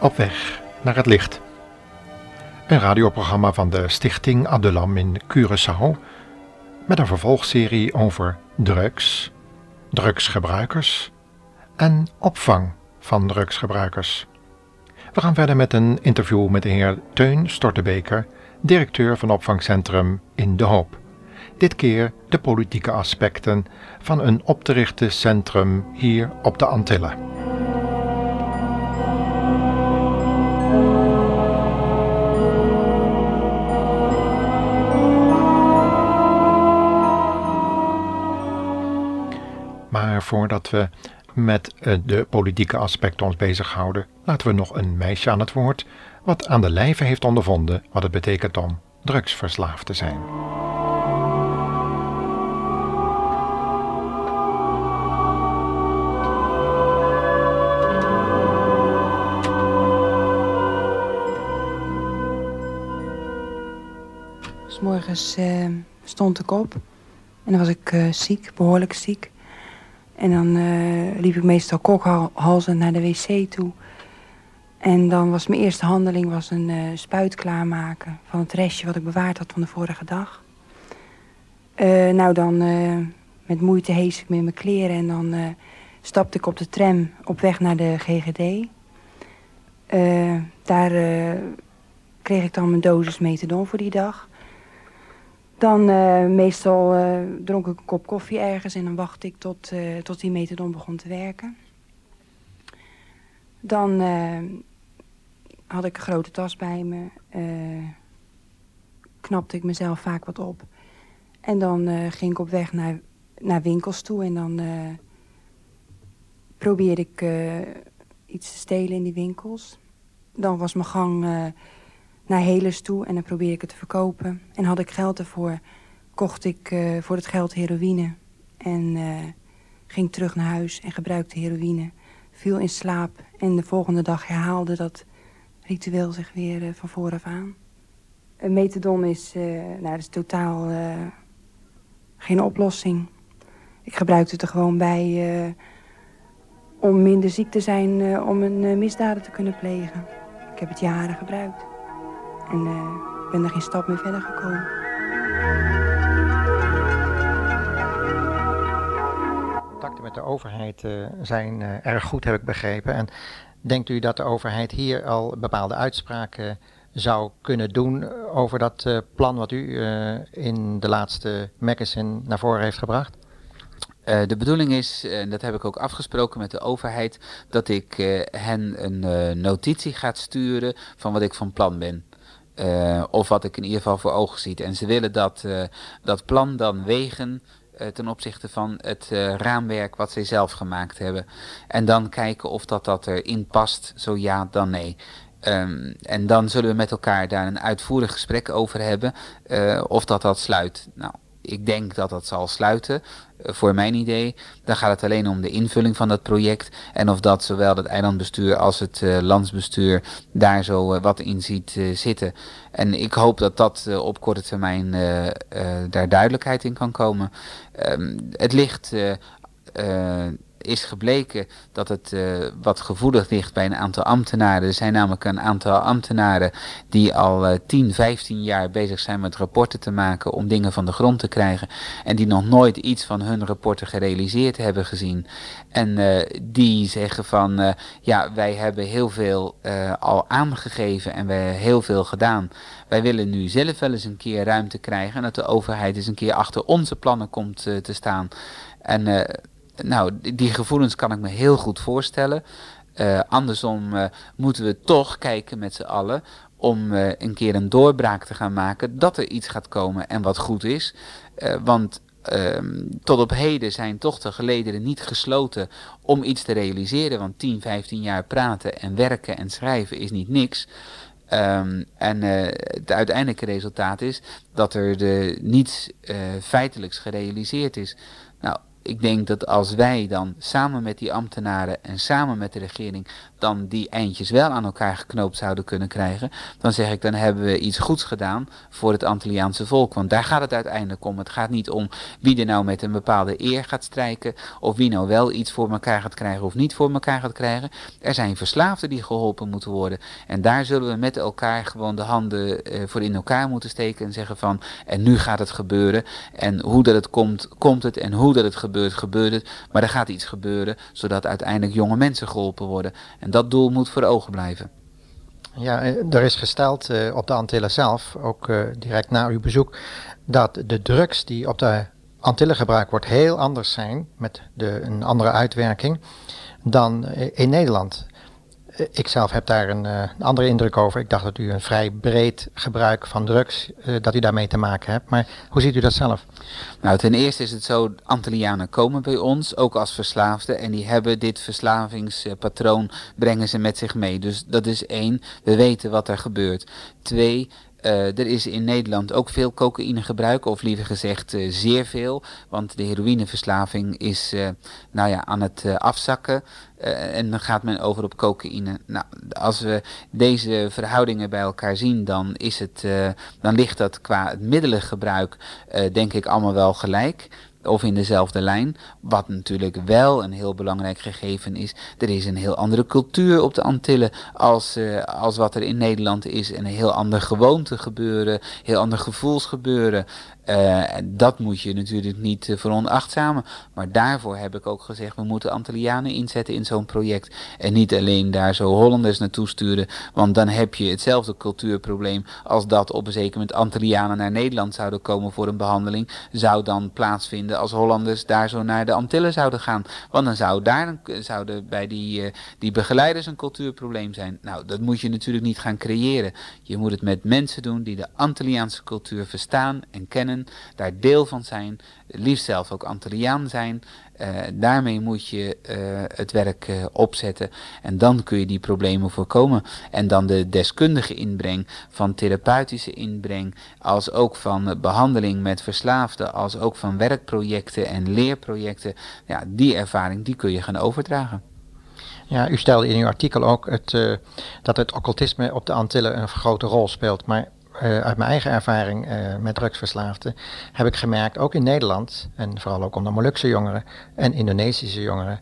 Op weg naar het licht. Een radioprogramma van de Stichting Adulam in Curaçao met een vervolgserie over drugs, drugsgebruikers en opvang van drugsgebruikers. We gaan verder met een interview met de heer Teun Stortebeker, directeur van opvangcentrum In de Hoop. Dit keer de politieke aspecten van een op te richten centrum hier op de Antillen. Voordat we met eh, de politieke aspecten ons bezighouden, laten we nog een meisje aan het woord, wat aan de lijve heeft ondervonden wat het betekent om drugsverslaafd te zijn. S morgens uh, stond ik op en dan was ik uh, ziek, behoorlijk ziek. En dan uh, liep ik meestal kokhalzend naar de wc toe. En dan was mijn eerste handeling was een uh, spuit klaarmaken van het restje wat ik bewaard had van de vorige dag. Uh, nou, dan met moeite hees ik me in mijn kleren en dan stapte ik op de tram op weg naar de GGD. daar kreeg ik dan mijn dosis methadon voor die dag. Dan uh, meestal uh, dronk ik een kop koffie ergens en dan wachtte ik tot, uh, tot die methadon begon te werken. Dan had ik een grote tas bij me, knapte ik mezelf vaak wat op. En dan ging ik op weg naar, naar winkels toe en dan probeerde ik iets te stelen in die winkels. Dan was mijn gang naar Heles toe en dan probeerde ik het te verkopen. En had ik geld ervoor, kocht ik uh, voor het geld heroïne. En uh, ging terug naar huis en gebruikte heroïne. Viel in slaap en de volgende dag herhaalde dat ritueel zich weer uh, van vooraf aan. Een methadon is, nou, dat is totaal geen oplossing. Ik gebruikte het er gewoon bij om minder ziek te zijn om een misdaden te kunnen plegen. Ik heb het jaren gebruikt. En uh, ben er geen stap meer verder gekomen. Contacten met de overheid uh, zijn uh, erg goed, heb ik begrepen. En denkt u dat de overheid hier al bepaalde uitspraken zou kunnen doen over dat plan wat u in de laatste magazine naar voren heeft gebracht? Uh, de bedoeling is, en dat heb ik ook afgesproken met de overheid, dat ik uh, hen een uh, notitie ga sturen van wat ik van plan ben. Uh, of wat ik in ieder geval voor ogen zie. En ze willen dat, uh, dat plan dan wegen uh, ten opzichte van het raamwerk wat zij zelf gemaakt hebben. En dan kijken of dat, dat erin past, zo ja, dan nee. Um, en dan zullen we met elkaar daar een uitvoerig gesprek over hebben of dat dat sluit. Nou, ik denk dat dat zal sluiten, uh, voor mijn idee. Dan gaat het alleen om de invulling van dat project. En of dat zowel het eilandbestuur als het uh, landsbestuur daar zo uh, wat in ziet zitten. En ik hoop dat dat op korte termijn daar duidelijkheid in kan komen. Um, het ligt is gebleken dat het uh, wat gevoelig ligt bij een aantal ambtenaren. Er zijn namelijk een aantal ambtenaren die al uh, 10, 15 jaar bezig zijn met rapporten te maken om dingen van de grond te krijgen. En die nog nooit iets van hun rapporten gerealiseerd hebben gezien. En uh, die zeggen van uh, ja, wij hebben heel veel al aangegeven en we hebben heel veel gedaan. Wij willen nu zelf wel eens een keer ruimte krijgen en dat de overheid eens een keer achter onze plannen komt te staan. En nou, die gevoelens kan ik me heel goed voorstellen. Uh, andersom uh, moeten we toch kijken met z'n allen om uh, een keer een doorbraak te gaan maken dat er iets gaat komen en wat goed is. want ehm, tot op heden zijn toch de gelederen niet gesloten om iets te realiseren. Want 10, 15 jaar praten en werken en schrijven is niet niks. Um, en het uiteindelijke resultaat is dat er de, niets feitelijks gerealiseerd is. Nou, ik denk dat als wij dan samen met die ambtenaren en samen met de regering dan die eindjes wel aan elkaar geknoopt zouden kunnen krijgen, dan zeg ik dan hebben we iets goeds gedaan voor het Antilliaanse volk. Want daar gaat het uiteindelijk om. Het gaat niet om wie er nou met een bepaalde eer gaat strijken of wie nou wel iets voor elkaar gaat krijgen of niet voor elkaar gaat krijgen. Er zijn verslaafden die geholpen moeten worden. En daar zullen we met elkaar gewoon de handen eh, voor in elkaar moeten steken en zeggen van en nu gaat het gebeuren. En hoe dat het komt, komt het. En hoe dat het gebeurt, gebeurt het. Maar er gaat iets gebeuren zodat uiteindelijk jonge mensen geholpen worden. En dat doel moet voor ogen blijven. Ja, eh, er is gesteld uh, op de Antillen zelf, ook uh, direct na uw bezoek, dat de drugs die op de Antillen gebruikt wordt heel anders zijn, met de, een andere uitwerking, dan in Nederland. Eh, ik zelf heb daar een, uh, een, andere indruk over. Ik dacht dat u een vrij breed gebruik van drugs, uh, dat u daarmee te maken hebt. Maar hoe ziet u dat zelf? Nou, ten eerste is het zo, Antillianen komen bij ons, ook als verslaafden. En die hebben dit verslavingspatroon, brengen ze met zich mee. Dus dat is één, we weten wat er gebeurt. Twee, er is in Nederland ook veel cocaïnegebruik, of liever gezegd zeer veel. Want de heroïneverslaving is nou ja, aan het afzakken. En dan gaat men over op cocaïne. Nou, als we deze verhoudingen bij elkaar zien, dan, is het, dan ligt dat qua het middelengebruik denk ik allemaal wel gelijk of in dezelfde lijn. Wat natuurlijk wel een heel belangrijk gegeven is. Er is een heel andere cultuur op de Antillen als, uh, als wat er in Nederland is. En een heel ander gewoonte gebeuren, heel ander gevoelsgebeuren. Uh, dat moet je natuurlijk niet uh, veronachtzamen. Maar daarvoor heb ik ook gezegd, we moeten Antillianen inzetten in zo'n project. En niet alleen daar zo Hollanders naartoe sturen. Want dan heb je hetzelfde cultuurprobleem als dat op een zeker moment Antillianen naar Nederland zouden komen voor een behandeling. Zou dan plaatsvinden als Hollanders daar zo naar de Antillen zouden gaan. Want dan zou daar zouden bij die, uh, die begeleiders een cultuurprobleem zijn. Nou, dat moet je natuurlijk niet gaan creëren. Je moet het met mensen doen die de Antilliaanse cultuur verstaan en daar deel van zijn, liefst zelf ook Antilliaan zijn. Uh, daarmee moet je uh, het werk uh, opzetten en dan kun je die problemen voorkomen. En dan de deskundige inbreng van therapeutische inbreng, als ook van behandeling met verslaafden, als ook van werkprojecten en leerprojecten. Ja, die ervaring die kun je gaan overdragen. Ja, u stelde in uw artikel ook het, dat het occultisme op de Antillen een grote rol speelt. Maar uit mijn eigen ervaring uh, met drugsverslaafden heb ik gemerkt, ook in Nederland, en vooral ook onder Molukse jongeren en Indonesische jongeren,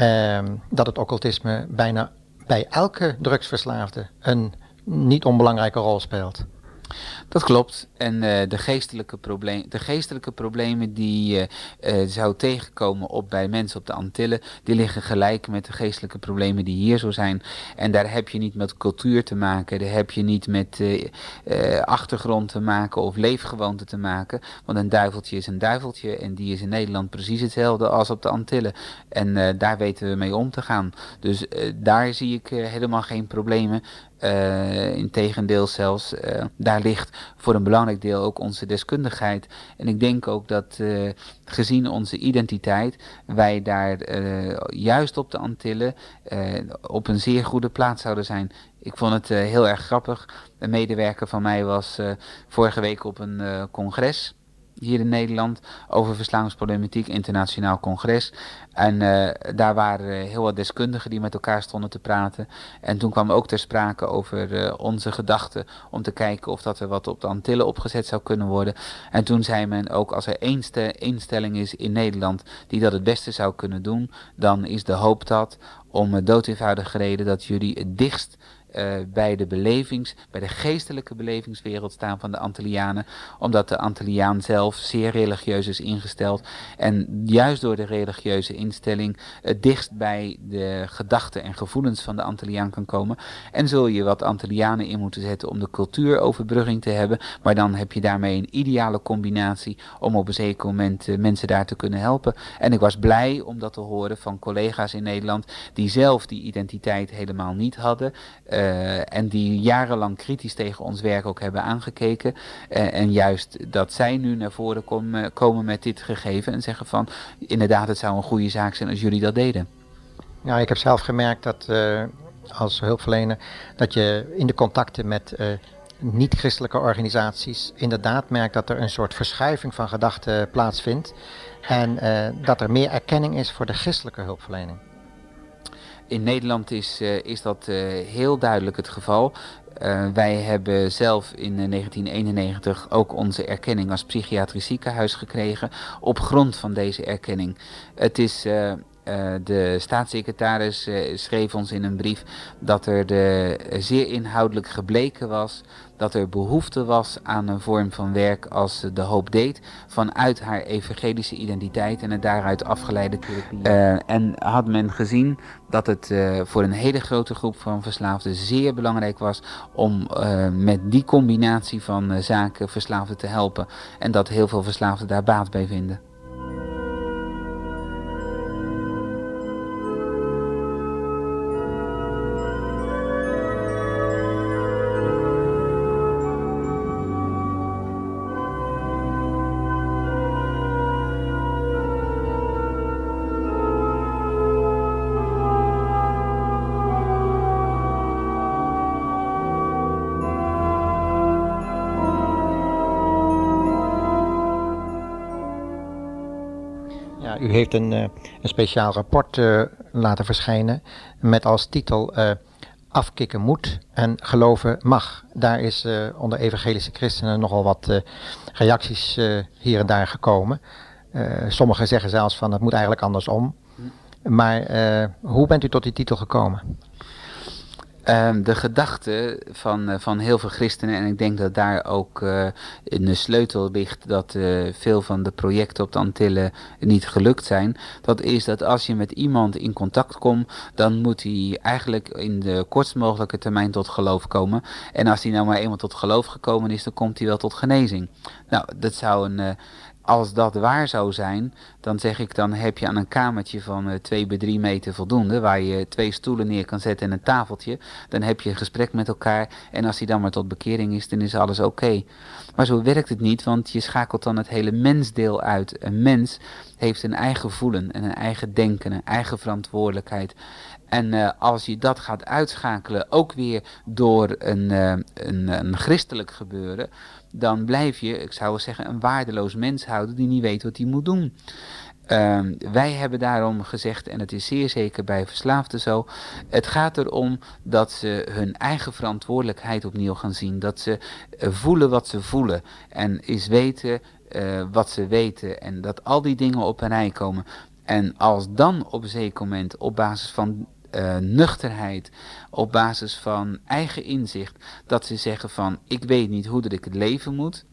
uh, dat het occultisme bijna bij elke drugsverslaafde een niet onbelangrijke rol speelt. Dat klopt. En uh, de, geestelijke de geestelijke problemen die je uh, uh, zou tegenkomen op, bij mensen op de Antillen, die liggen gelijk met de geestelijke problemen die hier zo zijn. En daar heb je niet met cultuur te maken, daar heb je niet met achtergrond te maken of leefgewoonte te maken. Want een duiveltje is een duiveltje en die is in Nederland precies hetzelfde als op de Antillen. En daar weten we mee om te gaan. Dus daar zie ik helemaal geen problemen. Integendeel zelfs, daar ligt voor een belangrijk deel ook onze deskundigheid. En ik denk ook dat uh, gezien onze identiteit, wij daar juist op de Antillen op een zeer goede plaats zouden zijn. Ik vond het heel erg grappig. Een medewerker van mij was vorige week op een congres hier in Nederland over verslavingsproblematiek, internationaal congres. En uh, daar waren heel wat deskundigen die met elkaar stonden te praten. En toen kwam ook ter sprake over uh, onze gedachten om te kijken of dat er wat op de Antillen opgezet zou kunnen worden. En toen zei men ook als er één instelling is in Nederland die dat het beste zou kunnen doen, dan is de hoop dat om dood eenvoudige reden dat jullie het dichtst uh, bij de belevings, bij de geestelijke belevingswereld staan van de Antillianen, omdat de Antilliaan zelf zeer religieus is ingesteld en juist door de religieuze instelling het dichtst bij de gedachten en gevoelens van de Antilliaan kan komen. En zul je wat Antillianen in moeten zetten om de cultuuroverbrugging te hebben, maar dan heb je daarmee een ideale combinatie om op een zeker moment uh, mensen daar te kunnen helpen. En ik was blij om dat te horen van collega's in Nederland die zelf die identiteit helemaal niet hadden. Uh, uh, en die jarenlang kritisch tegen ons werk ook hebben aangekeken. Uh, en juist dat zij nu naar voren uh, komen met dit gegeven en zeggen van inderdaad het zou een goede zaak zijn als jullie dat deden. Ja, ik heb zelf gemerkt dat als hulpverlener dat je in de contacten met niet-christelijke organisaties inderdaad merkt dat er een soort verschuiving van gedachten plaatsvindt en dat er meer erkenning is voor de christelijke hulpverlening. In Nederland is, is dat heel duidelijk het geval. Uh, wij hebben zelf in 1991 ook onze erkenning als psychiatrisch ziekenhuis gekregen op grond van deze erkenning. Het is de staatssecretaris uh, schreef ons in een brief dat er de, zeer inhoudelijk gebleken was dat er behoefte was aan een vorm van werk als de hoop deed vanuit haar evangelische identiteit en het daaruit afgeleide therapie. En had men gezien dat het voor een hele grote groep van verslaafden zeer belangrijk was om met die combinatie van zaken verslaafden te helpen en dat heel veel verslaafden daar baat bij vinden. U heeft een, uh, een speciaal rapport uh, laten verschijnen met als titel uh, Afkikken moet en geloven mag. Daar is onder evangelische christenen nogal wat reacties hier en daar gekomen. sommigen zeggen zelfs van het moet eigenlijk andersom. Maar hoe bent u tot die titel gekomen? Um, de gedachte van, uh, van heel veel christenen, en ik denk dat daar ook in de sleutel ligt dat uh, veel van de projecten op de Antillen niet gelukt zijn, dat is dat als je met iemand in contact komt, dan moet hij eigenlijk in de kortst mogelijke termijn tot geloof komen. En als hij nou maar eenmaal tot geloof gekomen is, dan komt hij wel tot genezing. Nou, dat zou een als dat waar zou zijn, dan zeg ik, dan heb je aan een kamertje van uh, 2 bij 3 meter voldoende, waar je twee stoelen neer kan zetten en een tafeltje. Dan heb je een gesprek met elkaar en als die dan maar tot bekering is, dan is alles oké. Maar zo werkt het niet, want je schakelt dan het hele mensdeel uit. Een mens heeft een eigen voelen en een eigen denken, een eigen verantwoordelijkheid. En uh, als je dat gaat uitschakelen, ook weer door een, uh, een, een christelijk gebeuren, dan blijf je, ik zou zeggen, een waardeloos mens houden die niet weet wat hij moet doen. Uh, wij hebben daarom gezegd, en het is zeer zeker bij verslaafden zo, het gaat erom dat ze hun eigen verantwoordelijkheid opnieuw gaan zien. Dat ze uh, voelen wat ze voelen en is weten wat ze weten en dat al die dingen op een rij komen. En als dan op een zeker moment op basis van uh, nuchterheid, op basis van eigen inzicht, dat ze zeggen van ik weet niet hoe dat ik het leven moet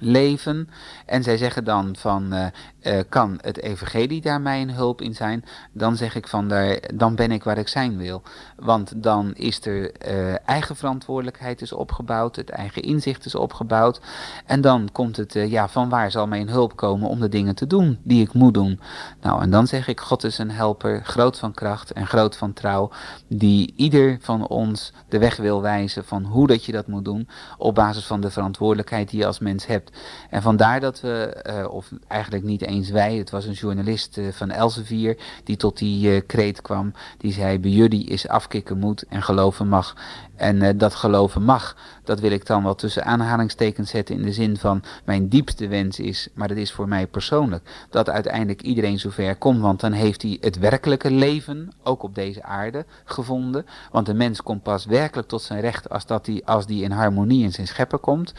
leven. En zij zeggen dan van, uh, uh, kan het evangelie daar mij een hulp in zijn? Dan zeg ik van, daar, dan ben ik waar ik zijn wil. Want dan is er uh, eigen verantwoordelijkheid is opgebouwd, het eigen inzicht is opgebouwd. En dan komt het, ja, van waar zal mijn hulp komen om de dingen te doen die ik moet doen? Nou, en dan zeg ik, God is een helper, groot van kracht en groot van trouw, die ieder van ons de weg wil wijzen van hoe dat je dat moet doen, op basis van de verantwoordelijkheid die je als mens hebt. En vandaar dat we, uh, of eigenlijk niet eens wij, het was een journalist uh, van Elsevier die tot die uh, kreet kwam. Die zei, bij jullie is afkicken moet en geloven mag. En dat geloven mag, dat wil ik dan wel tussen aanhalingstekens zetten in de zin van mijn diepste wens is, maar dat is voor mij persoonlijk, dat uiteindelijk iedereen zover komt. Want dan heeft hij het werkelijke leven, ook op deze aarde, gevonden. Want de mens komt pas werkelijk tot zijn recht als, dat die, als die in harmonie in zijn schepper komt.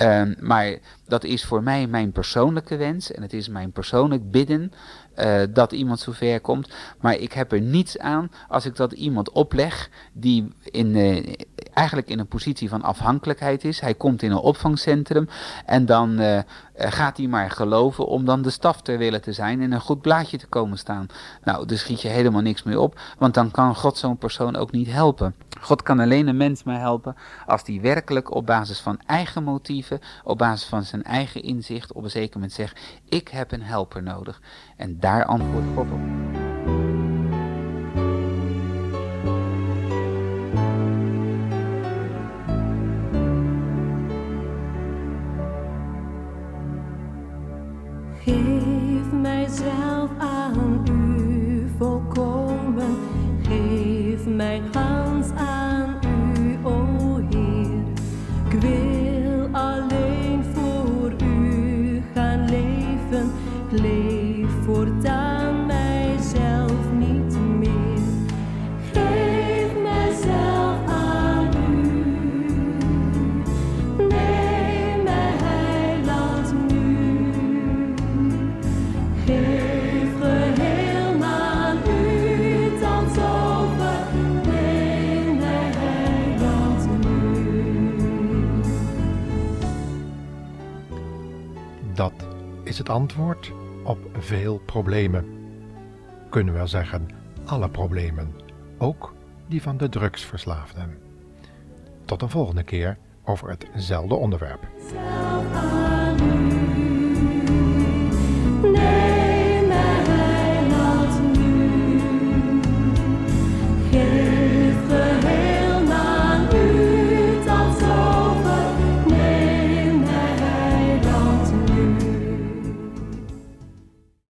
Um, maar dat is voor mij mijn persoonlijke wens en het is mijn persoonlijk bidden uh, dat iemand zover komt. Maar ik heb er niets aan als ik dat iemand opleg die in, uh, eigenlijk in een positie van afhankelijkheid is. Hij komt in een opvangcentrum en dan uh, gaat hij maar geloven om dan de staf ter willen te zijn en een goed blaadje te komen staan. Nou, dus schiet je helemaal niks meer op, want dan kan God zo'n persoon ook niet helpen. God kan alleen een mens maar helpen als die werkelijk op basis van eigen motieven, op basis van zijn eigen inzicht op een zeker moment zegt, ik heb een helper nodig. En daar antwoordt God op. voortaan mijzelf niet meer. Geef mijzelf aan u. Neem mij heiland nu. Geef geheel aan u, dan over. Neem mij heiland nu. Dat is het antwoord veel problemen. Kunnen we wel zeggen, alle problemen, ook die van de drugsverslaafden. Tot een volgende keer over hetzelfde onderwerp.